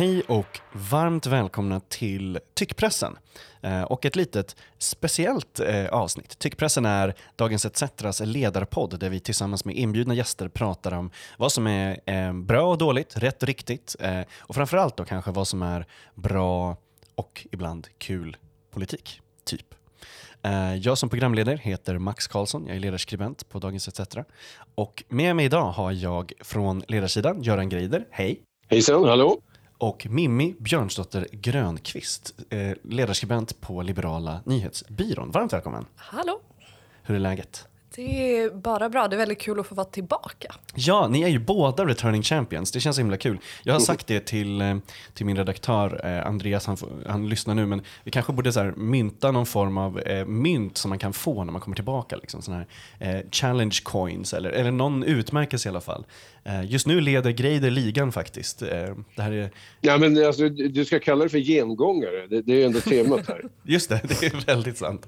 Hej och varmt välkomna till Tyckpressen eh, och ett litet speciellt eh, avsnitt. Tyckpressen är Dagens ETCs ledarpodd där vi tillsammans med inbjudna gäster pratar om vad som är eh, bra och dåligt, rätt och riktigt och framförallt då kanske vad som är bra och ibland kul politik, typ. Jag som programledare heter Max Karlsson, jag är ledarskribent på Dagens ETC. Och med mig idag har jag från ledarsidan Göran Greider, hej! Hejsan, hallå! Och Mimmi Björnsdotter Grönqvist, eh, ledarskribent på Liberala nyhetsbyrån. Varmt välkommen! Hallå! Hur är läget? Det är bara bra. Det är väldigt kul att få vara tillbaka. Ja, ni är ju båda returning champions. Det känns så himla kul. Jag har sagt det till, eh, till min redaktör eh, Andreas, han, han lyssnar nu, men vi kanske borde så här, mynta någon form av eh, mynt som man kan få när man kommer tillbaka. Liksom, sån här, eh, challenge coins eller, eller någon utmärkelse i alla fall. Eh, just nu leder Greider ligan faktiskt. Eh, det här är... Ja, men alltså, du ska kalla det för gengångare. Det, det är ändå temat här. just det, det är väldigt sant.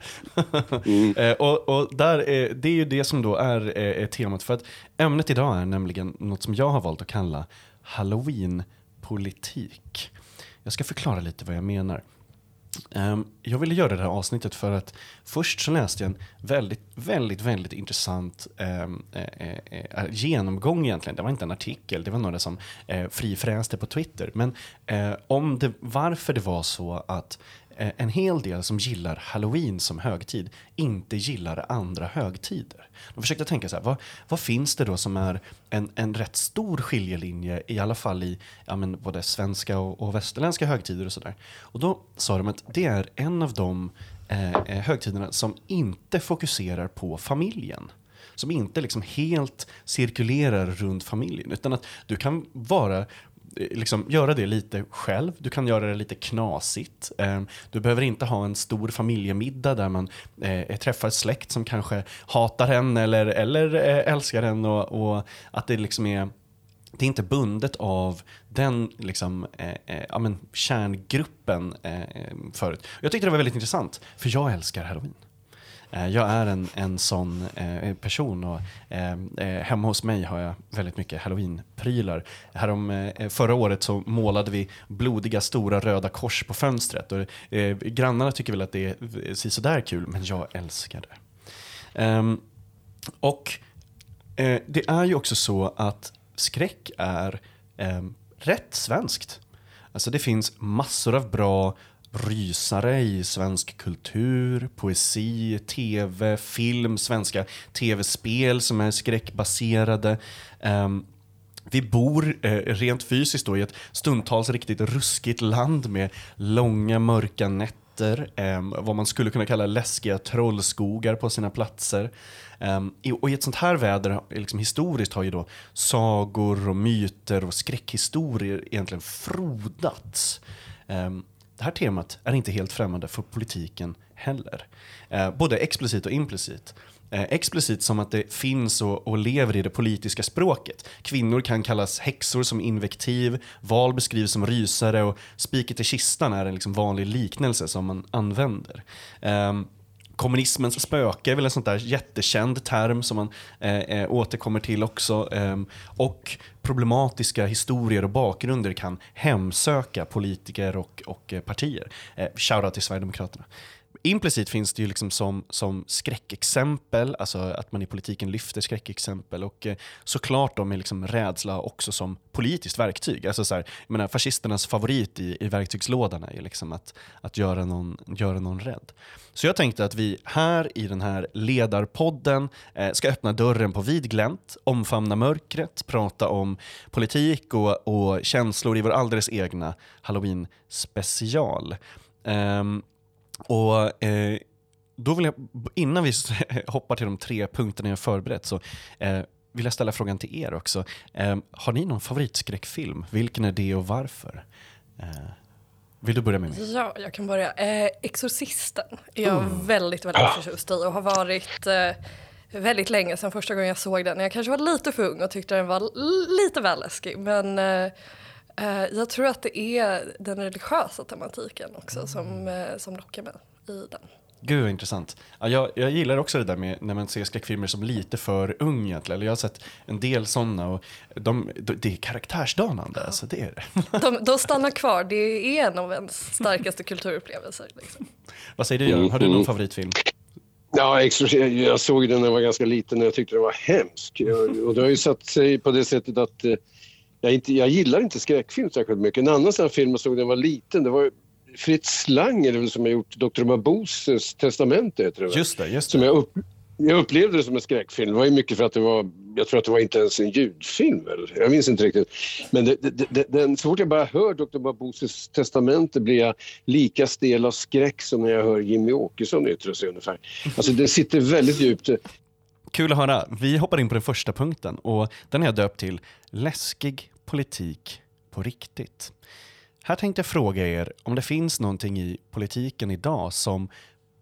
mm. och, och där är, det är ju det som då är, eh, temat. För att ämnet idag är nämligen något som jag har valt att kalla halloween-politik. Jag ska förklara lite vad jag menar. Um, jag ville göra det här avsnittet för att först så läste jag en väldigt, väldigt, väldigt intressant um, uh, uh, genomgång egentligen. Det var inte en artikel, det var några som uh, frifräste på Twitter. Men eh, om det, varför det var så att Eh, en hel del som gillar halloween som högtid inte gillar andra högtider. De försökte tänka så här, vad, vad finns det då som är en, en rätt stor skiljelinje i alla fall i ja, men både svenska och, och västerländska högtider och sådär. Och då sa de att det är en av de eh, eh högtiderna som inte fokuserar på familjen som inte liksom helt cirkulerar runt familjen. Utan att du kan vara Eh, liksom göra det lite själv. Du kan göra det lite knasigt. Ehm, du behöver inte ha en stor familjemiddag där man eh, träffar släkt som kanske hatar en eller, eller eh, älskar en och, och att det liksom är det är inte bundet av den liksom, eh, ja, men kärngruppen eh, förut. Jag tyckte det var väldigt intressant, för jag älskar halloween. Eh, jag är en, en sån eh, eh, person och hemma hos mig har jag väldigt mycket halloween-prylar. Härom, förra året så målade vi blodiga stora röda kors på fönstret. Och, grannarna tycker väl att det är sådär kul, men jag älskar det. Ehm, och det är ju också så att skräck är ehm, rätt svenskt. Alltså det finns massor av bra rysare i svensk kultur, poesi, tv, film, svenska tv-spel som är skräckbaserade. Um, vi bor eh, rent fysiskt då, i ett stundtals riktigt ruskigt land med långa mörka nätter, eh, vad man skulle kunna kalla läskiga trollskogar på sina platser. Eh, och i ett sånt här väder, liksom historiskt, har ju då sagor och myter och skräckhistorier egentligen frodats. Um, det här temat är inte helt främmande för politiken heller. Eh, både explicit och implicit. Eh, explicit som att det finns och, och, lever i det politiska språket. Kvinnor kan kallas häxor som invektiv, val beskrivs som rysare och spiket i kistan är en liksom vanlig liknelse som man använder. Eh, kommunismens spöke är väl en sån där jättekänd term som man eh, eh återkommer till också. Eh, och problematiska historier och bakgrunder kan hemsöka politiker och, och eh, partier. Eh, Shoutout till Sverigedemokraterna. Implicit finns det ju liksom som, som skräckexempel, alltså att man i politiken lyfter skräckexempel och eh, såklart då med liksom rädsla också som politiskt verktyg. Alltså så här, jag menar, fascisternas favorit i, i verktygslådan är ju liksom att, att göra, någon, göra någon rädd. Så jag tänkte att vi här i den här ledarpodden eh, ska öppna dörren på vid glänt, omfamna mörkret, prata om politik och, och känslor i vår alldeles egna halloween special. Um, ehm, och eh, då vill jag, innan vi hoppar till de tre punkterna jag förberett, så eh, vill jag ställa frågan till er också. Eh, har ni någon favoritskräckfilm? Vilken är det och varför? Eh, vill du börja med mig? Ja, jag kan börja. Eh, Exorcisten är jag väldigt, väldigt förtjust i och har varit eh, väldigt länge sedan första gången jag såg den. Jag kanske var lite för ung och tyckte den var lite väl läskig. Men eh, jag tror att det är den religiösa tematiken också som, eh, som lockar mig i den. Gud vad intressant. Ja, jag, jag gillar också det där med när man ser skräckfilmer som lite för ung egentligen. Eller Jag har sett en del sådana och de, de, det är karaktärsdanande. Alltså, det är det. De, de stannar kvar, det är en av ens starkaste kulturupplevelser. Liksom. Vad säger du Göran? Har du någon favoritfilm? Ja, jag såg den när jag var ganska liten och jag tyckte den var hemsk. Och det har ju satt sig på det sättet att eh, jag, inte, jag gillar inte skräckfilm särskilt mycket. En annan sån film jag såg när jag var liten, det var Fritz Lang är det väl som har gjort Dr. Maboses testamente. Heter det, väl? Just det, just som det. jag, upp, jag upplevde det som en skräckfilm. Det var ju mycket för att det var, jag tror att det var inte ens en ljudfilm. Väl? Jag minns inte riktigt. Men det, det, det, den, så fort jag bara hör Dr. Maboses testamente blir jag lika stel av skräck som när jag hör Jimmy Åkesson yttra sig ungefär. Alltså det sitter väldigt djupt. Kul att höra. Vi hoppar in på den första punkten och den har jag döpt till läskig politik på riktigt. Här tänkte jag fråga er om det finns någonting i politiken idag som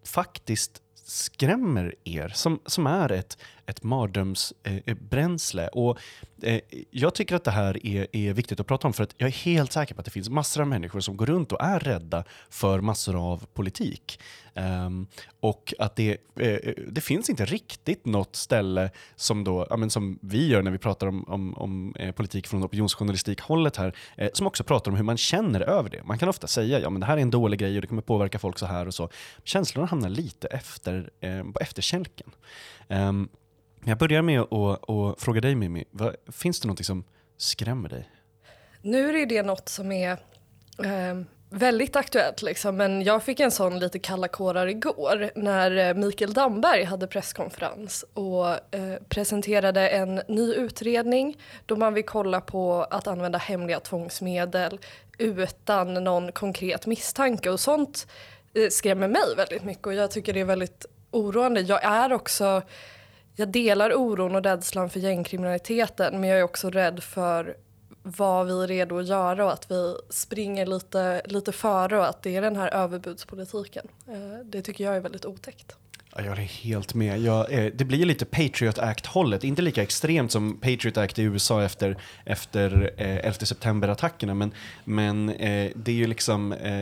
faktiskt skrämmer er, som, som är ett, ett mardrömsbränsle. Eh, och eh, jag tycker att det här är, är viktigt att prata om för att jag är helt säker på att det finns massor av människor som går runt och är rädda för massor av politik. Um, och att det, eh, eh, det finns inte riktigt något ställe som, då, ja, men som vi gör när vi pratar om, om, om eh, politik från opinionsjournalistik-hållet här, eh, som också pratar om hur man känner över det. Man kan ofta säga ja men det här är en dålig grej och det kommer påverka folk så här och så. Känslorna hamnar lite efter, eh, på efterkälken. Um, jag börjar med att fråga dig Mimmi, vad, finns det något som skrämmer dig? Nu är det något som är eh, väldigt aktuellt, liksom. men jag fick en sån lite kalla kårar igår när eh, Mikael Damberg hade presskonferens och eh, presenterade en ny utredning då man vill kolla på att använda hemliga tvångsmedel utan någon konkret misstanke och sånt eh, skrämmer mig väldigt mycket och jag tycker det är väldigt oroande. Jag är också jag delar oron och rädslan för gängkriminaliteten men jag är också rädd för vad vi är redo att göra och att vi springer lite, lite före och att det är den här överbudspolitiken. Eh, det tycker jag är väldigt otäckt. Ja, jag är helt med. Jag, eh, det blir lite Patriot Act-hållet. Inte lika extremt som Patriot Act i USA efter, efter eh, 11 september-attackerna. Men, men eh, det är ju liksom, eh,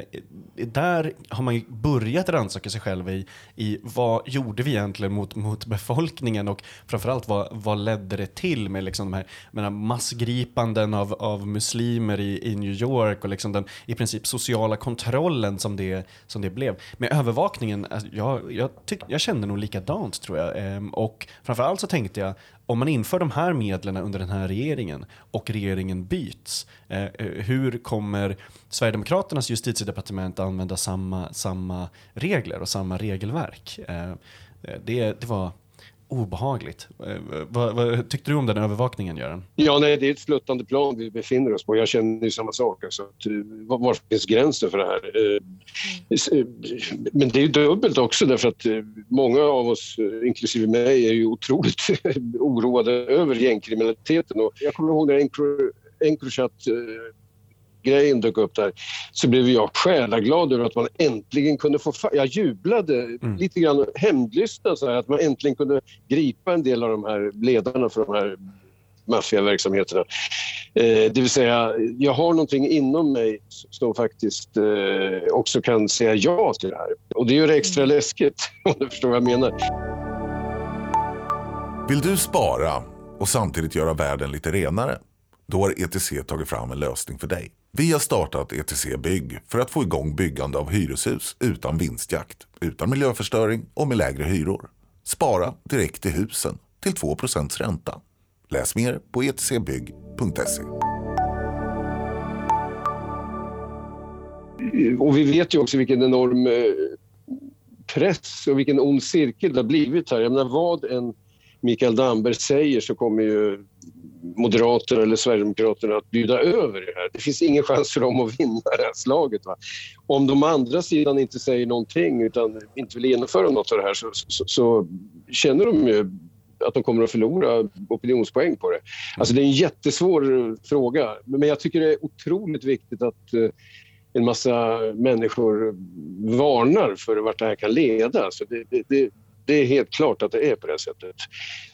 där har man ju börjat rannsaka sig själv i, i vad gjorde vi egentligen mot, mot befolkningen och framförallt vad, vad ledde det till med liksom de här menar, massgripanden av, av muslimer i, i New York och liksom den i princip sociala kontrollen som det, som det blev. Med övervakningen, alltså, jag, jag, tyck, jag jag kände nog likadant tror jag. Ehm, och framförallt så tänkte jag, om man inför de här medlen under den här regeringen och regeringen byts, eh, hur kommer Sverigedemokraternas justitiedepartement använda samma, samma regler och samma regelverk? Ehm, eh, det, det var obehagligt. Eh, vad, vad tyckte du om den övervakningen, Göran? Ja, nej, det är ett sluttande plan vi befinner oss på. Jag känner ju samma sak. Alltså, att, eh, var, var finns gränsen för det här? Eh, eh, Men det är ju dubbelt också därför att eh, många av oss, eh, inklusive mig, är ju otroligt oroade över gängkriminaliteten. Och jag kommer ihåg när Encro- Encrochat grejen dök upp där så blev jag själaglad över att man äntligen kunde få... Jag jublade lite grann hämndlystna så här att man äntligen kunde gripa en del av de här ledarna för de här maffiaverksamheterna. Eh, det vill säga, jag har någonting inom mig som faktiskt eh, också kan säga ja till det här. Och det gör det extra läskigt, om du förstår vad jag menar. Vill du spara och samtidigt göra världen lite renare? Då har ETC tagit fram en lösning för dig. Vi har startat ETC Bygg för att få igång byggande av hyreshus utan vinstjakt, utan miljöförstöring och med lägre hyror. Spara direkt i husen till 2% ränta. Läs mer på etcbygg.se. Och vi vet ju också vilken enorm eh, press och vilken ond cirkel det har blivit här. Jag menar, vad en Mikael Damberg säger så kommer ju Moderaterna eller Sverigedemokraterna att bjuda över det här. Det finns ingen chans för dem att vinna det här slaget. Va? Om de andra sidan inte säger någonting utan inte vill genomföra något av det här så, så, så känner de ju att de kommer att förlora opinionspoäng på det. Alltså det är en jättesvår fråga, men jag tycker det är otroligt viktigt att eh, en massa människor varnar för vart det här kan leda. Alltså det, det, det är helt klart att det är på det sättet.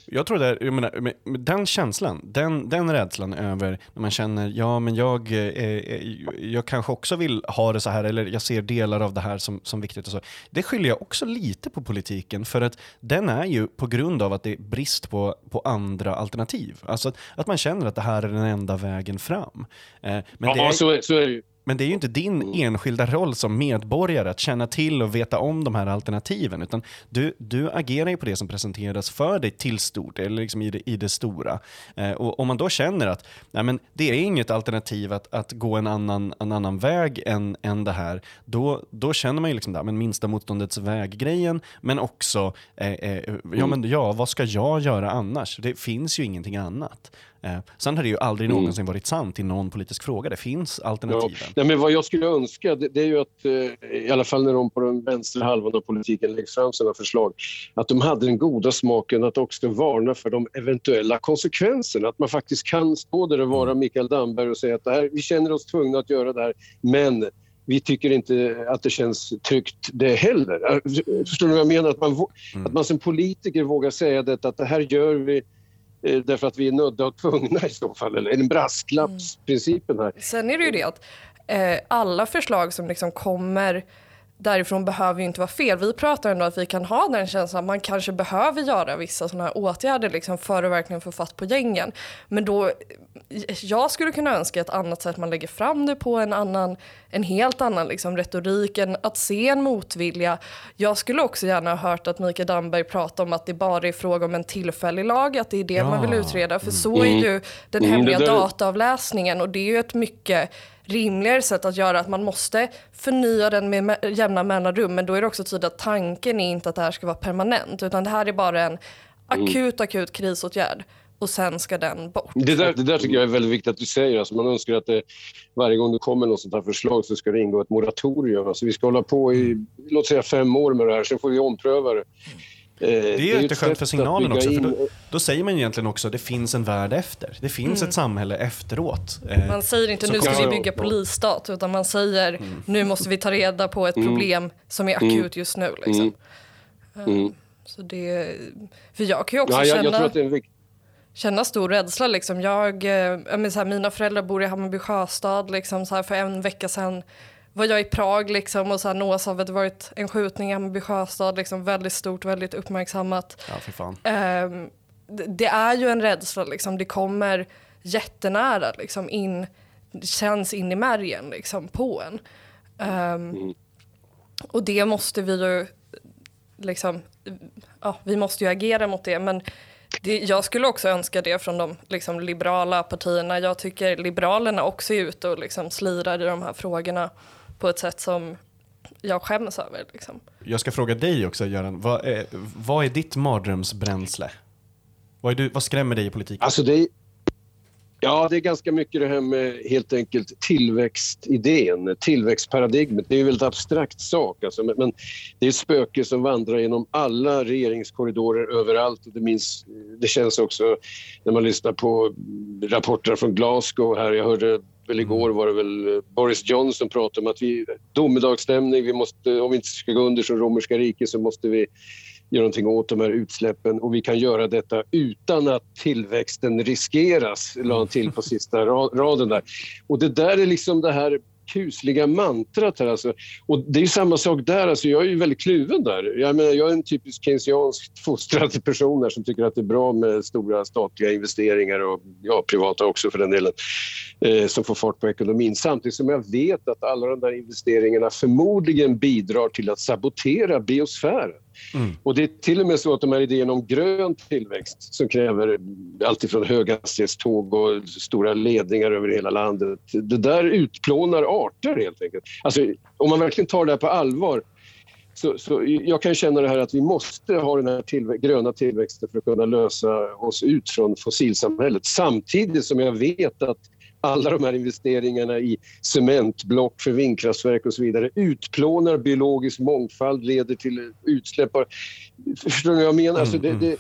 Jag tror det, jag menar, den känslan, den, den rädslan över när man känner, ja men jag, eh, eh, jag kanske också vill ha det så här, eller jag ser delar av det här som, som viktigt och så. Det skyller jag också lite på politiken, för att den är ju på grund av att det är brist på, på andra alternativ. Alltså att, att man känner att det här är den enda vägen fram. Eh, men ja, det är, så, så är det ju. Men det är ju inte din mm. enskilda roll som medborgare att känna till och veta om de här alternativen, utan du, du agerar ju på det som presenteras för dig till stort, eller liksom i, det, i det stora. Eh, och om man då känner att nej men, det är inget alternativ att, att gå en annan, en annan väg än, än det här, då, då känner man ju liksom där, men minsta motståndets väg-grejen, men också, eh, eh, ja, men, ja, vad ska jag göra annars? Det finns ju ingenting annat. Eh, sen har det ju aldrig mm. någonsin varit sant i någon politisk fråga. Det finns alternativ. Ja. Nej, men vad jag skulle önska det, det är ju att, eh, i alla fall när de på den vänstra halvan av politiken lägger fram sina förslag, att de hade den goda smaken att också varna för de eventuella konsekvenserna. Att man faktiskt kan stå där och vara mm. Mikael Damberg och säga att det här, vi känner oss tvungna att göra det här, men vi tycker inte att det känns tryggt det heller. Förstår du vad jag menar? Att man, mm. att man som politiker vågar säga detta, att det här gör vi Eh, därför att vi är nödda och tvungna i så fall, eller en brasklappsprincipen här. Mm. Sen är det ju det att eh, alla förslag som liksom kommer därifrån behöver ju inte vara fel. Vi pratar ändå att vi kan ha den känslan att man kanske behöver göra vissa sådana här åtgärder liksom för att verkligen få fatt på gängen. Men då, jag skulle kunna önska ett annat sätt man lägger fram det på, en, annan, en helt annan liksom retorik, en, att se en motvilja. Jag skulle också gärna ha hört att Mikael Damberg prata om att det bara är fråga om en tillfällig lag, att det är det ja. man vill utreda. För så är ju den mm. hemliga mm, dataavläsningen och det är ju ett mycket rimligare sätt att göra att man måste förnya den med jämna mellanrum men då är det också tydligt att tanken är inte att det här ska vara permanent utan det här är bara en akut, akut krisåtgärd och sen ska den bort. Det där, det där tycker jag är väldigt viktigt att du säger. Alltså man önskar att det, varje gång det kommer något sånt här förslag så ska det ingå ett moratorium. Alltså vi ska hålla på i, låt säga fem år med det här, sen får vi ompröva det. Eh, det är ju jätteskönt för signalen också, för då, då, säger man egentligen också att det finns en värld efter. Det finns mm. ett samhälle efteråt. Eh, man säger inte nu ska vi bygga polisstat, utan man säger mm. nu måste vi ta reda på ett mm. problem som är mm. akut just nu. Liksom. Mm. Så det, för jag kan ju också ja, jag, känna, jag känna stor rädsla. Liksom. Jag, jag så här, mina föräldrar bor i Hammarby sjöstad. Liksom, så här, för en vecka sedan var jag i Prag liksom, och så här, nås av att det varit en skjutning i Hammarby sjöstad. Liksom, väldigt stort, väldigt uppmärksammat. Ja, för fan. Um, det, det, är ju en rädsla, liksom. det kommer jättenära, liksom, in, det känns in i märgen liksom, på en. Um, mm. Och det måste vi ju, liksom, ja, vi måste ju agera mot det. Men det, jag skulle också önska det från de liksom, liberala partierna. Jag tycker Liberalerna också är ute och liksom, slirar i de här frågorna på ett sätt som jag skäms över. Liksom. Jag ska fråga dig också Göran, vad är, vad är ditt mardrömsbränsle? Vad, är du, vad skrämmer dig i politiken? Alltså det, ja, det är ganska mycket det här med helt enkelt tillväxtidén, tillväxtparadigmet. Det är en väldigt abstrakt sak, alltså, men, men, det är ett spöke som vandrar genom alla regeringskorridorer överallt. Och det, minns, det känns också när man lyssnar på rapporter från Glasgow här. Jag hörde väl igår var det väl Boris Johnson pratade om att vi, domedagsstämning, vi måste, om vi inte ska gå under som romerska riket så måste vi göra någonting åt de här utsläppen och vi kan göra detta utan att tillväxten riskeras, la han till på sista raden där. Och det där är liksom det här kusliga mantrat här. Alltså. Och det är samma sak där. Alltså, jag är ju väldigt kluven där. Jag, menar, jag är en typisk keynesianskt fostrad person här som tycker att det är bra med stora statliga investeringar och ja, privata också för den delen, eh, som får fart på ekonomin. Samtidigt som jag vet att alla de där investeringarna förmodligen bidrar till att sabotera biosfären. Mm. Och det är till och med så att de här idéerna om grön tillväxt som kräver alltifrån höghastighetståg och stora ledningar över hela landet. Det där utplånar arter helt enkelt. Alltså, om man verkligen tar det här på allvar så, så, jag kan känna det här att vi måste ha den här tillvä gröna tillväxten för att kunna lösa oss ut från fossilsamhället. Samtidigt som jag vet att alla de här investeringarna i cementblock för vindkraftverk och så vidare utplånar biologisk mångfald, leder till utsläpp. Förstår ni vad jag menar? Alltså det, mm, det,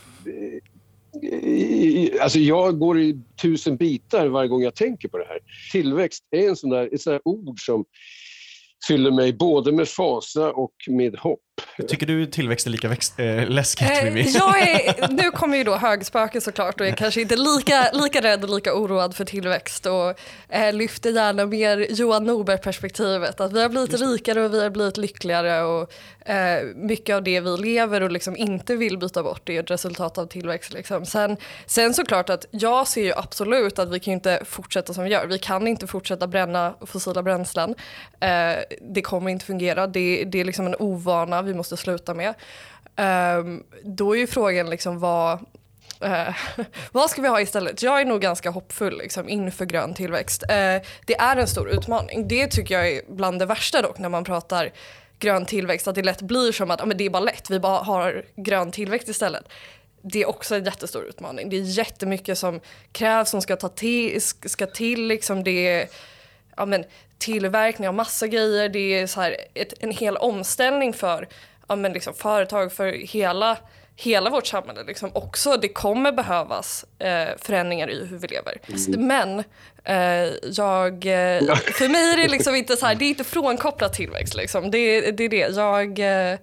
Alltså jag går i tusen bitar varje gång jag tänker på det här. Tillväxt är en sån där, ett sånt där ord som fyller mig både med fasa och med hopp. Tycker du tillväxt är lika växt, äh, läskigt, Mimmi? Eh, jag är, nu kommer ju då högspöket såklart och är kanske inte lika, lika rädd och lika oroad för tillväxt och eh, lyfter gärna mer Johan Norberg-perspektivet. Att vi har blivit rikare och vi har blivit lyckligare och eh, mycket av det vi lever och liksom inte vill byta bort är ett resultat av tillväxt. Liksom. Sen, sen såklart att jag ser ju absolut att vi kan inte fortsätta som vi gör. Vi kan inte fortsätta bränna fossila bränslen. Det kommer inte fungera. Det, det är liksom en ovana vi måste sluta med. Um, då är ju frågan liksom vad, uh, vad ska vi ha istället? Jag är nog ganska hoppfull liksom, inför grön tillväxt. Uh, det är en stor utmaning. Det tycker jag är bland det värsta dock när man pratar grön tillväxt, att det lätt blir som att ah, men det är bara lätt, vi bara har grön tillväxt istället. Det är också en jättestor utmaning. Det är jättemycket som krävs, som ska, ta till, ska till. Liksom det är, ja, men, tillverkning av massa grejer. Det är så här ett, en hel omställning för ja, men liksom företag, för hela, hela vårt samhälle. Liksom också. Det kommer behövas eh, förändringar i hur vi lever. Mm. Men eh, jag, eh, för mig är det liksom inte så här, det är inte frånkopplat tillväxt. Liksom. Det, det är det. Jag eh,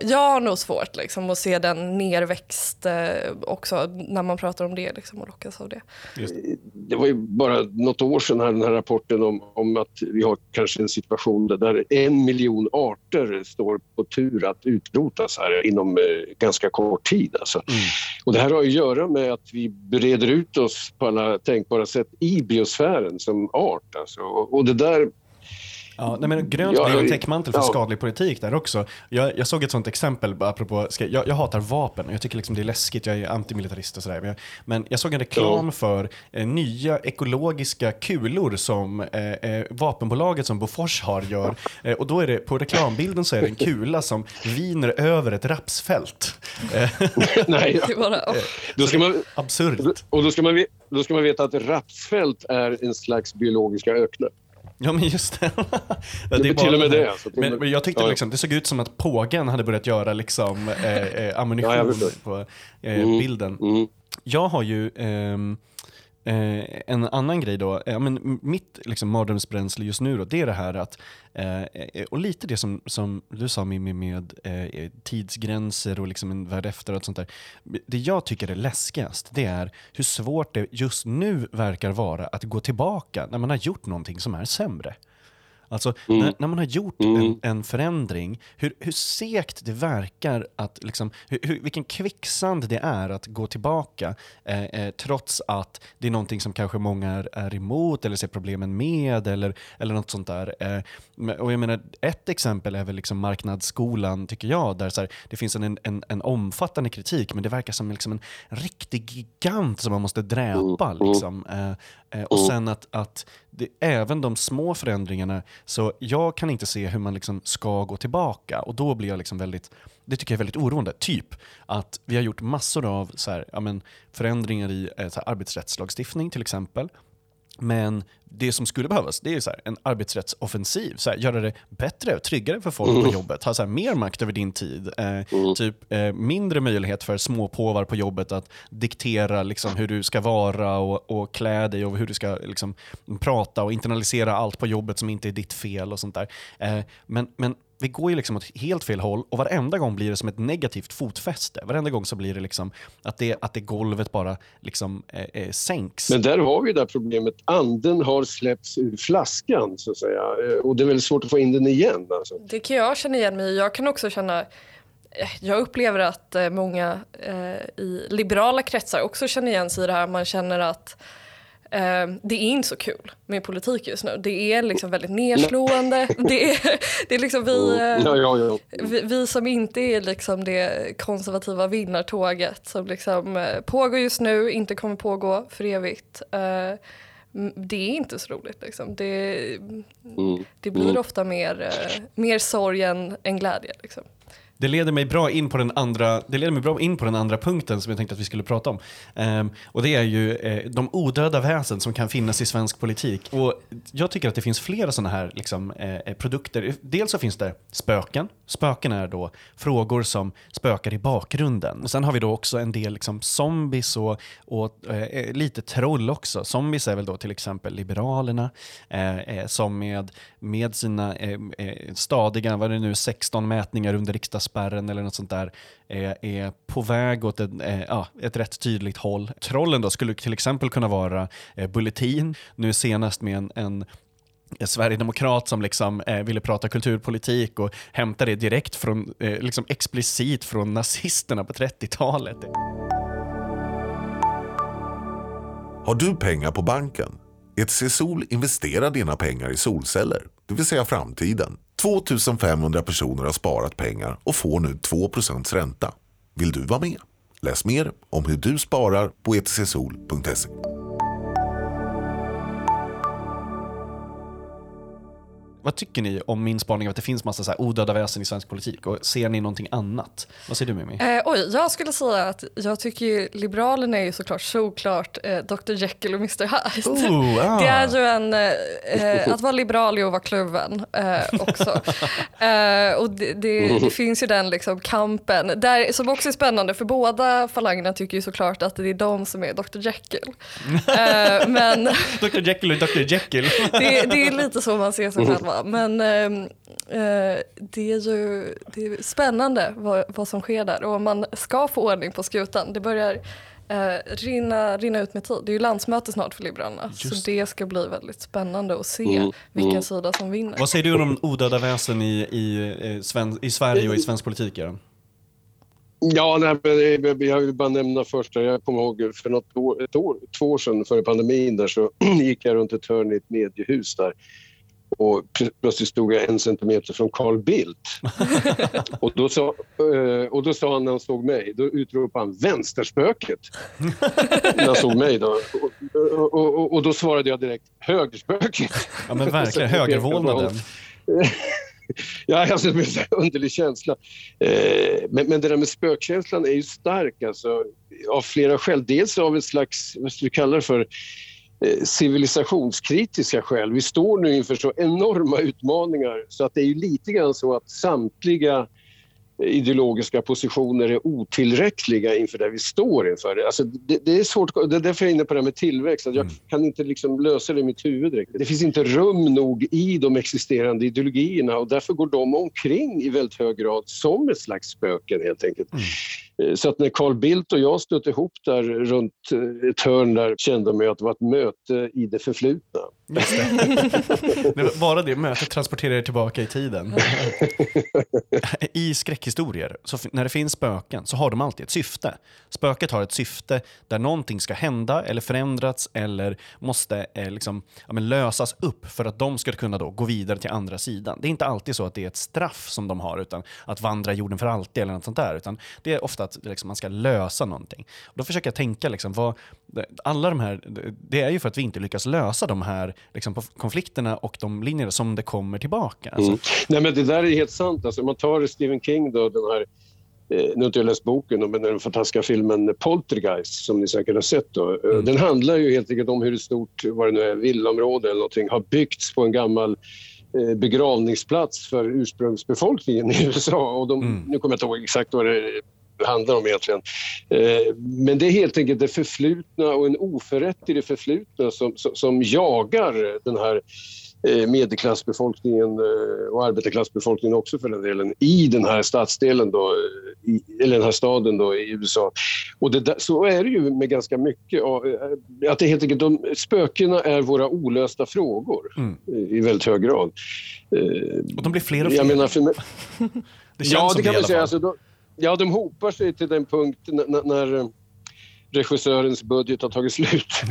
jag har nog svårt liksom, att se den nerväxt uh, också när man pratar om det liksom, och lockas av det. Det var ju bara något år sedan här, den här rapporten om, om att vi har kanske en situation där en miljon arter står på tur att utrotas här inom uh, ganska kort tid. Alltså. Mm. Och det här har att göra med att vi breder ut oss på alla tänkbara sätt i biosfären som art. Alltså. Och, och det där Ja, nej, men grönt blir en täckmantel för ja. skadlig politik där också. Jag, jag såg ett sånt exempel, apropå, jag, jag hatar vapen och jag tycker liksom det är läskigt, jag är antimilitarist och sådär. Men, men jag såg en reklam ja. för eh, nya ekologiska kulor som eh, eh, vapenbolaget som Bofors har gör. Eh, och då är det, på reklambilden så är det en kula som viner över ett rapsfält. nej, ja. bara, oh. då ska man, Absurt. Och då ska, man, då ska man veta att rapsfält är en slags biologiska öknar. Ja men just det. det, det är till och med det. Alltså, men, men, jag tyckte ja. liksom, det såg ut som att pågen hade börjat göra liksom, eh, eh, ammunition ja, på eh, mm. bilden. Mm. Jag har ju ehm, Eh, en annan grej då, eh, men mitt liksom, mardrömsbränsle just nu då, det är det här att, eh, eh och lite det som, som du sa Mimmi med eh, eh tidsgränser och liksom en värld efter och sånt där. Det jag tycker är läskigast, det är hur svårt det just nu verkar vara att gå tillbaka när man har gjort någonting som är sämre. Alltså mm. när, när, man har gjort mm. en, en, förändring, hur, hur segt det verkar att, liksom, hur, hur, vilken kvicksand det är att gå tillbaka eh, eh, trots att det är någonting som kanske många är, är emot eller ser problemen med eller, eller något sånt där. Eh, och jag menar, ett exempel är väl liksom marknadsskolan, tycker jag, där så här, det finns en, en, en omfattande kritik men det verkar som liksom en riktig gigant som man måste dräpa. Mm. Liksom. Eh, eh, och sen att, att det, även de små förändringarna, så jag kan inte se hur man liksom ska gå tillbaka. Och då blir jag liksom väldigt, det tycker jag är väldigt oroande. Typ att vi har gjort massor av så här, ja, men, förändringar i eh, så här, arbetsrättslagstiftning till exempel. Men det som skulle behövas det är så här, en arbetsrättsoffensiv. Så här, göra det bättre och tryggare för folk mm. på jobbet. Ha så här, mer makt över din tid. Eh, mm. typ eh, Mindre möjlighet för småpåvar på jobbet att diktera liksom, hur du ska vara och, och klä dig och hur du ska liksom, prata och internalisera allt på jobbet som inte är ditt fel och sånt där. Eh, men, men vi går ju liksom åt helt fel håll och varenda gång blir det som ett negativt fotfäste. Varenda gång så blir det liksom att det, att det golvet bara liksom, eh, eh, sänks. Men där har vi det problemet. Anden har släppts ur flaskan så att säga. Eh, och det är väldigt svårt att få in den igen. Alltså. Det kan jag känna igen mig Jag kan också känna eh, jag upplever att många eh, i liberala kretsar också känner igen sig i det här. Man känner att Eh, det är inte så kul med politik just nu. Det är liksom väldigt nedslående. Det är, det är liksom vi, ja, ja, ja. vi, vi, som inte är liksom det konservativa vinnartåget som liksom eh, pågår just nu, inte kommer pågå för evigt. Eh, det är inte så roligt. Liksom. Det, mm. det blir mm. ofta mer, mer sorg än, än glädje. Liksom. Det leder mig bra in på den andra, det leder mig bra in på den andra punkten som jag tänkte att vi skulle prata om. Um, och det är ju eh, de odöda väsen som kan finnas i svensk politik. Och jag tycker att det finns flera sådana här liksom, eh, eh, produkter. Dels så finns det spöken Spöken är då frågor som spökar i bakgrunden. Och sen har vi då också en del liksom zombies och, och eh, eh lite troll också. Zombies är väl då till exempel Liberalerna eh, eh, som med, med sina eh, eh stadiga, vad är det nu, 16 mätningar under riksdagsspärren eller något sånt där, eh, är på väg åt ett, ja, ett rätt tydligt håll. Trollen då skulle till exempel kunna vara Bulletin, nu senast med en, en sverigedemokrat som liksom, eh, ville prata kulturpolitik och hämta det direkt från, eh, liksom explicit från nazisterna på 30-talet. Har du pengar på banken? ETC Sol investerar dina pengar i solceller, det vill säga framtiden. 2500 personer har sparat pengar och får nu 2% ränta. Vill du vara med? Läs mer om hur du sparar på etcsol.se. Vad tycker ni om min spaning att det finns massa så här odöda väsen i svensk politik? Och ser ni någonting annat? Vad säger du Mimmi? Eh, oj, jag skulle säga att jag tycker Liberalerna är ju såklart såklart eh, Dr Jekyll och Mr Hyde. Oh, ah. Det är ju en, eh, att vara liberal är att vara kluven eh, också. Eh, och det, det, det, finns ju den liksom kampen, där, som också är spännande för båda falangerna tycker ju såklart att det är de som är Dr Jekyll. Eh, men Dr Jekyll och Dr Jekyll. det, det, är lite så man ser sig själva men eh, eh, det är ju det är spännande vad, vad som sker där och man ska få ordning på skutan. Det börjar eh, rinna, rinna ut med tid. Det är ju landsmöte snart för Liberalerna Just. så det ska bli väldigt spännande att se mm. vilken mm. sida som vinner. Vad säger du om odöda väsen i, i, i, eh, Sven, i Sverige och i svensk politik? Göran? Ja, nej, men jag vill bara nämna först, jag kommer ihåg för något år, ett år, två år sedan före pandemin där så gick jag runt ett hörn i ett mediehus där och plötsligt stod jag en centimeter från Carl Bildt. och, då sa, eh, och då sa han när han såg mig, då utropade han vänsterspöket. när han såg mig då. Och, och, och, och, då svarade jag direkt högerspöket. Ja men verkligen, högervålnaden. ja, alltså, det blir en underlig känsla. Eh, men, men det där med spökkänslan är ju stark alltså, av flera skäl. Dels av ett slags, vad ska vi kalla det för, civilisationskritiska skäl. Vi står nu inför så enorma utmaningar så att det är lite grann så att samtliga ideologiska positioner är otillräckliga inför det vi står inför. Alltså det, det, är svårt, det är därför jag är inne på det här med tillväxt. Att jag mm. kan inte liksom lösa det i mitt huvud direkt. Det finns inte rum nog i de existerande ideologierna och därför går de omkring i väldigt hög grad som ett slags spöken helt enkelt. Mm. Eh, så att när Carl Bildt och jag stötte ihop där runt eh, ett hörn där kände man att det var ett möte i det förflutna det. Bara det mötet transporterar er tillbaka i tiden. I skräckhistorier, så när det finns spöken, så har de alltid ett syfte. Spöket har ett syfte där någonting ska hända eller förändras eller måste eh, liksom, ja, lösas upp för att de ska kunna då gå vidare till andra sidan. Det är inte alltid så att det är ett straff som de har, utan att vandra jorden för alltid eller något sånt där. Utan det är ofta att liksom, man ska lösa någonting. Och då försöker jag tänka, liksom, vad, alla de här, det är ju för att vi inte lyckas lösa de här liksom, konflikterna och de linjerna som det kommer tillbaka. Alltså. Mm. Nej, men det där är helt sant. Alltså, man tar Stephen King, då, den här eh, nu har inte jag läst boken, men den fantastiska filmen Poltergeist som ni säkert har sett. Då. Eh, mm. Den handlar ju helt enkelt om hur ett stort vad det nu är, villaområde eller någonting har byggts på en gammal eh, begravningsplats för ursprungsbefolkningen i USA. Och de, mm. Nu kommer jag inte ihåg exakt vad det handlar om egentligen. Eh, men det är helt enkelt det förflutna och en oförrätt i det förflutna som, som, som jagar den här eh, medelklassbefolkningen eh, och arbetarklassbefolkningen också för den delen i den här stadsdelen då, i, eller den här staden då i USA. Och det, så är det ju med ganska mycket. Att det helt enkelt, de, spökena är våra olösta frågor mm. i väldigt hög grad. Och de blir fler och fler. Jag menar, för mig, det känns ja, det kan man säga. Alltså, då, Ja, de hopar sig till den punkt när, när eh, regissörens budget har tagit slut.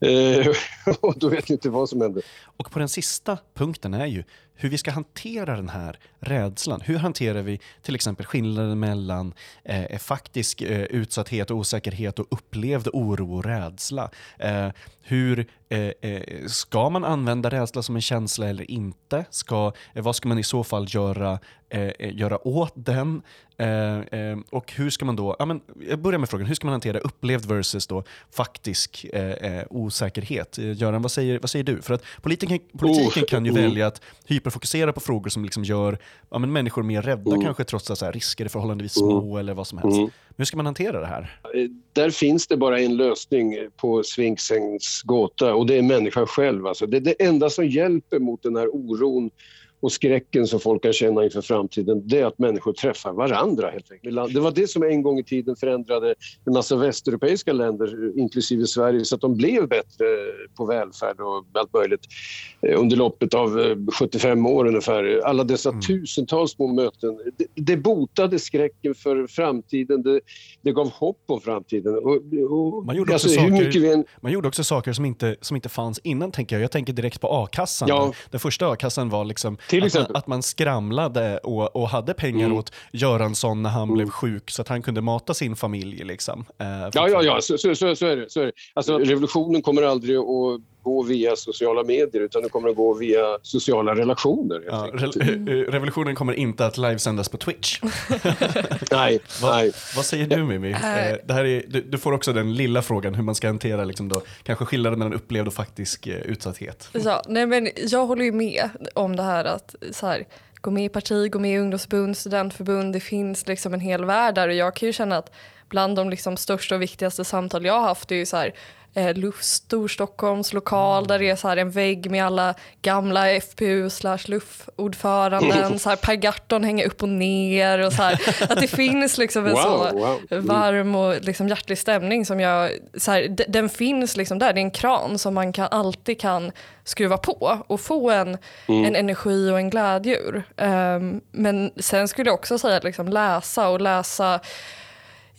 Ja, eh, och då vet ni inte vad som händer. Och på den sista punkten är ju hur vi ska hantera den här rädslan. Hur hanterar vi till exempel skillnaden mellan eh, faktisk eh, utsatthet och osäkerhet och upplevd oro och rädsla? Eh, hur eh, eh, Ska man använda rädsla som en känsla eller inte? Ska, eh, vad ska man i så fall göra, göra åt den? och hur ska man då, ja, men, jag börjar med frågan, hur ska man hantera upplevd versus då faktisk osäkerhet? Göran, vad säger, vad säger du? För att politiken, politiken Oh, kan ju mm. välja att hyperfokusera på frågor som liksom gör ja, men människor mer rädda, Mm. kanske trots att så här, risker är förhållandevis små eller vad som helst. Mm. Hur ska man hantera det här? Eh, Där finns det bara en lösning på Sphinxens gåta och det är människan själv. Alltså det är det enda som hjälper mot den här oron och skräcken som folk kan känna inför framtiden, det är att människor träffar varandra helt enkelt. Det var det som en gång i tiden förändrade en massa västeuropeiska länder, inklusive Sverige, så att de blev bättre på välfärd och allt möjligt eh, under loppet av eh, 75 år ungefär. Alla dessa tusentals små möten. Det, det botade skräcken för framtiden, det, det gav hopp om framtiden. Och, och, Man gjorde också alltså, saker- än, Man gjorde också saker som inte, som inte fanns innan, tänker jag. Jag tänker direkt på a-kassan. Ja. Den första a-kassan var liksom Till att, man, att man skramlade och, och hade pengar Mm. åt Göransson när han blev sjuk så att han kunde mata sin familj. Liksom. Eh, Ja, ja, ja, så, så, så, så är det. Så är det. Alltså, revolutionen kommer aldrig att gå via sociala medier utan det kommer att gå via sociala relationer. Ja, re- eh, revolutionen kommer inte att livesändas på Twitch. Nej, Va, nej. vad säger du Mimmi? Eh, det här är, du, du får också den lilla frågan hur man ska hantera liksom då, kanske skillnaden mellan upplevd och faktisk eh, utsatthet. Ja, nej men jag håller ju med om det här att så här, gå med i parti, gå med i ungdomsförbund, studentförbund, det finns liksom en hel värld där och jag kan ju känna att bland de liksom största och viktigaste samtal jag har haft är ju så här eh, LUF Storstockholms lokal där det är så här en vägg med alla gamla FPU slash LUF-ordföranden, så här Per Gahrton hänger upp och ner och så här, att det finns liksom en Wow, så wow. Mm. varm och liksom hjärtlig stämning som jag, så här, d- den finns liksom där, det är en kran som man kan, alltid kan skruva på och få en, en energi och en glädje ur. Ehm, men sen skulle jag också säga att liksom läsa och läsa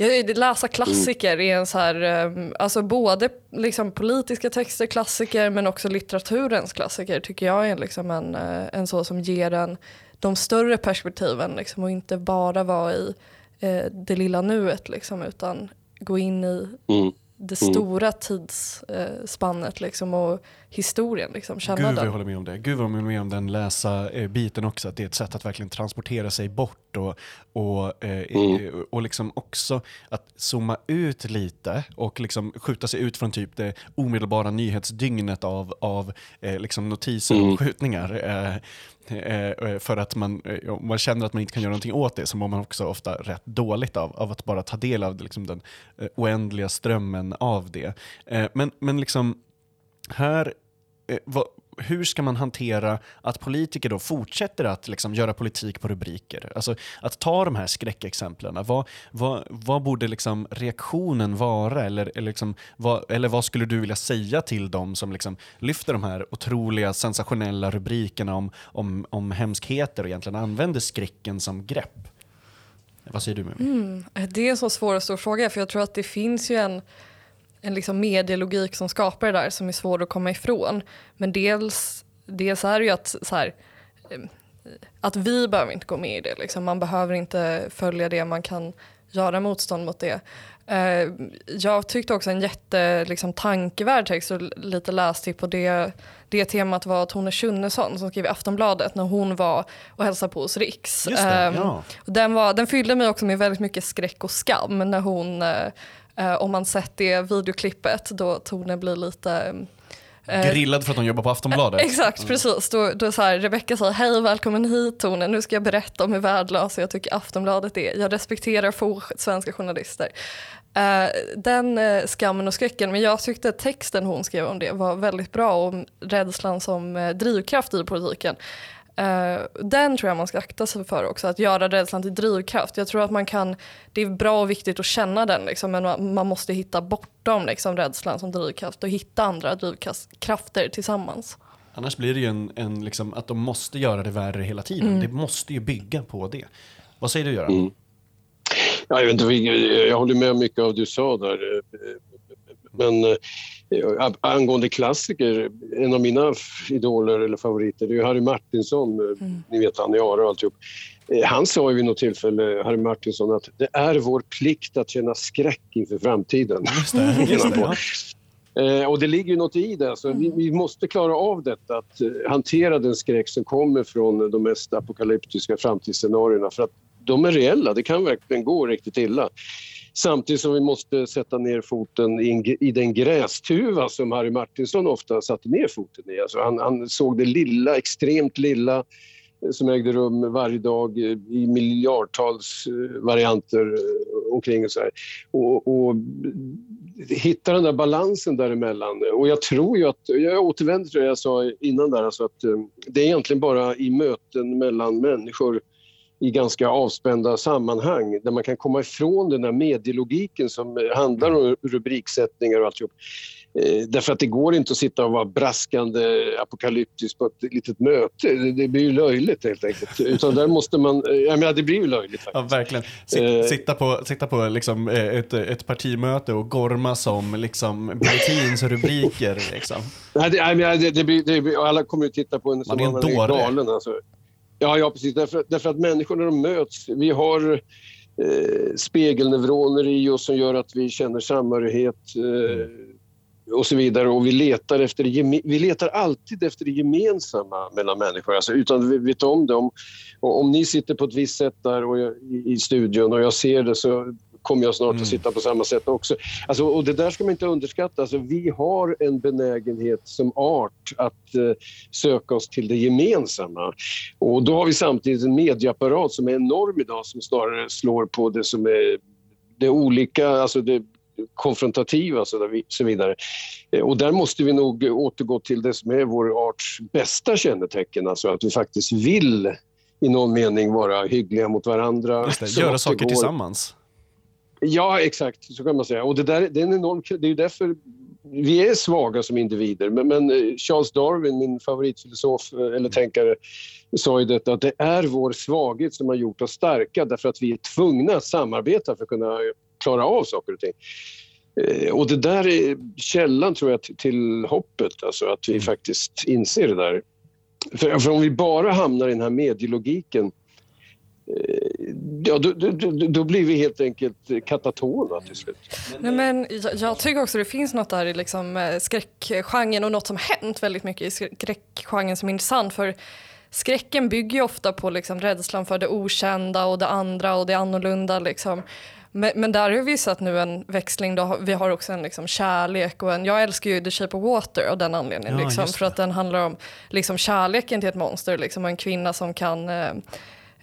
Ja, läsa klassiker är en så här, ehm, alltså både liksom politiska texter, klassiker, men också litteraturens klassiker tycker jag är liksom en, eh, en så som ger en de större perspektiven liksom, och inte bara vara i eh, det lilla nuet liksom, utan gå in i Mm. Det stora tidsspannet liksom, och historien. Liksom, känna Gud vad jag håller med om det. Gud vad jag håller med om den läsa eh, biten också. Att det är ett sätt att verkligen transportera sig bort och, och, eh, eh, och liksom också att zooma ut lite och liksom skjuta sig ut från typ det omedelbara nyhetsdygnet av, av eh, liksom notiser och skjutningar. Eh, eh, för att man, eh, om man känner att man inte kan göra någonting åt det så mår man också ofta rätt dåligt av, av att bara ta del av liksom den eh, oändliga strömmen av det. Eh, men, men liksom här, eh, vad, hur ska man hantera att politiker då fortsätter att liksom göra politik på rubriker? Alltså att ta de här skräckexemplen. Vad, vad, vad borde liksom reaktionen vara? Eller, eller, liksom, vad, eller vad skulle du vilja säga till dem som liksom lyfter de här otroliga sensationella rubrikerna om, om, om hemskheter och egentligen använder skräcken som grepp? Vad säger du Mimmi? Mm, det är en så svår och stor fråga för jag tror att det finns ju en, en liksom medielogik som skapar det där som är svår att komma ifrån. Men dels, dels är det ju att så här, eh, att vi behöver inte gå med i det. Liksom. Man behöver inte följa det, man kan göra motstånd mot det. Eh, jag tyckte också en jätte liksom, tankevärd text och lite lästipp på det, det temat var Tone Schunnesson som skrev i Aftonbladet när hon var och hälsade på hos Riks. Det, Ehm, ja. och den, var, den fyllde mig också med väldigt mycket skräck och skam när hon, eh, eh, om man sett det videoklippet, då Tone blir lite eh, Grillad för att de jobbar på Aftonbladet? Exakt, precis. Då, då så här, Rebecca säger hej välkommen hit Tone, nu ska jag berätta om hur värdelös jag tycker Aftonbladet är. Jag respekterar få svenska journalister. Eh, den eh, skammen och skräcken, men jag tyckte texten hon skrev om det var väldigt bra om rädslan som eh, drivkraft i politiken. Eh, den tror jag man ska akta sig för också, att göra rädslan till drivkraft. Jag tror att man kan, det är bra och viktigt att känna den, liksom, men man, man måste hitta bortom liksom, rädslan som drivkraft och hitta andra drivkrafter tillsammans. Annars blir det ju en, en liksom, att de måste göra det värre hela tiden. Det måste ju bygga på det. Vad säger du Göran? Ja, jag, vet inte, jag håller med mycket av det du sa där. Men eh, angående klassiker, en av mina idoler eller favoriter det är Harry Martinsson. eh, Ni vet han i Ara och alltihop. Eh, Han sa ju vid något tillfälle, Harry Martinsson, att det är vår plikt att känna skräck inför framtiden. Just det, just det, ja. Eh, och det ligger ju något i det. Alltså, vi, vi måste klara av detta, att hantera den skräck som kommer från de mest apokalyptiska framtidsscenarierna. För att de är reella, det kan verkligen gå riktigt illa. Samtidigt som vi måste sätta ner foten i, i den grästuva som Harry Martinsson ofta satte ner foten i. Alltså han, han såg det lilla, extremt lilla eh, som ägde rum varje dag eh, i miljardtals eh, varianter omkring och så här. Och, och hitta den där balansen däremellan. Och jag tror ju att, jag återvänder till det jag sa innan där, alltså att det är egentligen bara i möten mellan människor i ganska avspända sammanhang där man kan komma ifrån den där medielogiken som handlar om rubriksättningar och alltihop. Eh, därför att det går inte att sitta och vara braskande apokalyptisk på ett litet möte. Det blir ju löjligt helt enkelt. Utan där måste man, eh, jag menar det blir ju löjligt faktiskt. Ja, verkligen. Eh. Sitta på, sitta på liksom ett, ett partimöte och gorma som liksom bulletins rubriker. Liksom. Nej, det, det, det, blir, det blir, alla kommer ju titta på en som man är galen. Alltså. Ja, ja, precis. Därför, därför att människor när de möts, vi har eh, spegelneuroner i oss som gör att vi känner samhörighet eh, och så vidare. Och vi letar, efter vi letar alltid efter det gemensamma mellan människor, alltså, utan att vi vet om det. Om, om ni sitter på ett visst sätt där och jag, i, i studion och jag ser det så kommer jag snart mm. att sitta på samma sätt också. Alltså, och det där ska man inte underskatta. Alltså, vi har en benägenhet som art att eh, söka oss till det gemensamma. Och då har vi samtidigt en medieapparat som är enorm idag som snarare slår på det som är det olika, alltså det konfrontativa och så vidare. Eh, och där måste vi nog återgå till det som är vår arts bästa kännetecken, alltså att vi faktiskt vill i någon mening vara hyggliga mot varandra. Göra saker går. tillsammans. Ja, exakt. Så kan man säga. Och det, där, det är en enorm... Det är därför vi är svaga som individer. Men, men, eh, Charles Darwin, min favoritfilosof eh, eller tänkare, sa ju detta att det är vår svaghet som har gjort oss starka därför att vi är tvungna att samarbeta för att kunna klara av saker och ting. Eh, och det där är källan, tror jag, till hoppet. Alltså att vi mm. faktiskt inser det där. För, för om vi bara hamnar i den här medielogiken Ja, då, då, då, blir vi helt enkelt katatona till slut. Nej, men jag, jag tycker också det finns något där i liksom eh, skräckgenren och något som hänt väldigt mycket i skräckgenren som är intressant. För skräcken bygger ju ofta på liksom rädslan för det okända och det andra och det annorlunda. Liksom. Men, men, där har vi sett nu en växling. Då, vi har också en liksom kärlek och en, jag älskar ju The Shape of Water av den anledningen. Ja, liksom, för att den handlar om liksom, kärleken till ett monster liksom, och en kvinna som kan eh,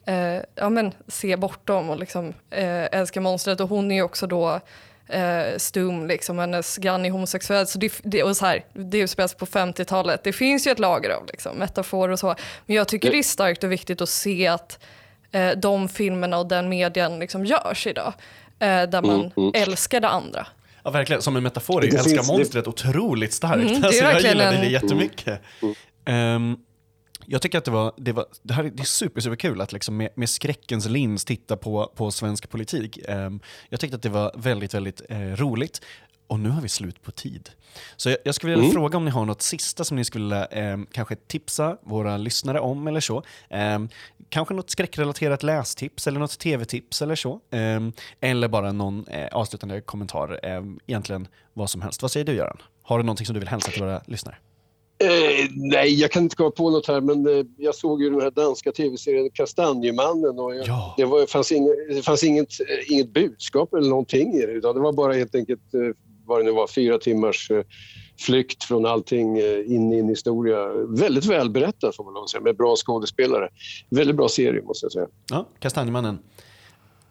eh, ja, men, se bortom och liksom, eh, älska monstret. Och hon är ju också då eh, stum, liksom, hennes granne är homosexuell. Så det, det, och så här, det utspelas på 50-talet. Det finns ju ett lager av liksom, metaforer och så. Men jag tycker det är starkt och viktigt att se att eh, de filmerna och den medien liksom görs idag. Eh, där man mm, mm. älskar det andra. Ja, verkligen. Som en metafor är ju älska monstret det... otroligt starkt. Mm, alltså, jag gillar det jättemycket. Um, jag tycker att det var, det var det här det är super, super kul att liksom med, med skräckens lins titta på, på svensk politik. Um, jag tyckte att det var väldigt, väldigt eh, roligt. Och nu har vi slut på tid. Så jag, jag skulle vilja mm. fråga om ni har något sista som ni skulle eh, kanske tipsa våra lyssnare om eller så. Eh, kanske något skräckrelaterat lästips eller något tv-tips eller så. Eh, eller bara någon eh, avslutande kommentar. Eh, egentligen vad som helst. Vad säger du Göran? Har du någonting som du vill hälsa till våra lyssnare? Eh, nej, jag kan inte komma på något här, men eh, jag såg ju den här danska tv-serien Kastanjemannen och jag, ja. det, var, fanns, inget, det fanns inget, eh, inget budskap eller någonting i det, utan det var bara helt enkelt, eh, vad det nu var, fyra timmars eh, flykt från allting eh, in i en historia. Väldigt välberättad får man lov att säga, med bra skådespelare. Väldigt bra serie måste jag säga. Ja, Kastanjemannen.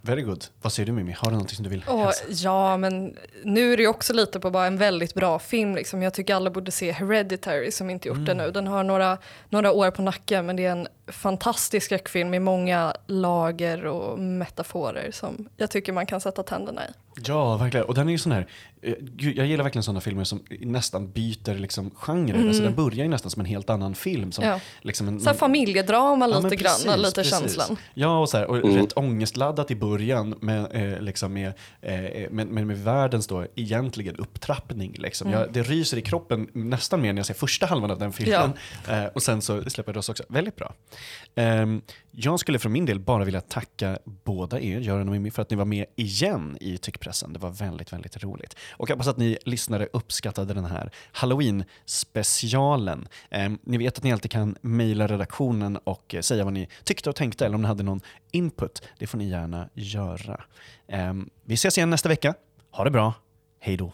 Very good. Vad säger du Mimmi? Har du något som du vill oh, Ja, men nu är det också lite på bara en väldigt bra film. Liksom. Jag tycker alla borde se Hereditary som inte gjort mm. det nu. Den har några, några år på nacken men det är en fantastisk skräckfilm med många lager och metaforer som jag tycker man kan sätta tänderna i. Ja, verkligen. Och den är ju sån här, eh, jag gillar verkligen sådana filmer som nästan byter liksom genre. Mm. Alltså den börjar ju nästan som en helt annan film. Som ja. liksom en, så här familjedrama ja, lite precis, grann, lite precis. känslan. Ja, och, så här, och mm. rätt ångestladdat i början med, eh, liksom med, eh, med, med, med världens då egentligen upptrappning. Liksom. Mm. Jag, det ryser i kroppen nästan mer när jag ser första halvan av den filmen. Ja. Eh, och sen så släpper det oss också. Väldigt bra. Ehm, jag skulle för min del bara vilja tacka båda er, Göran och Mimmi, för att ni var med igen i Tyckpressen. Det var väldigt, väldigt roligt. Och jag hoppas att ni lyssnare uppskattade den här Halloween-specialen. Ehm, ni vet att ni alltid kan mejla redaktionen och säga vad ni tyckte och tänkte, eller om ni hade någon input. Det får ni gärna göra. Ehm, vi ses igen nästa vecka. Ha det bra. Hej då.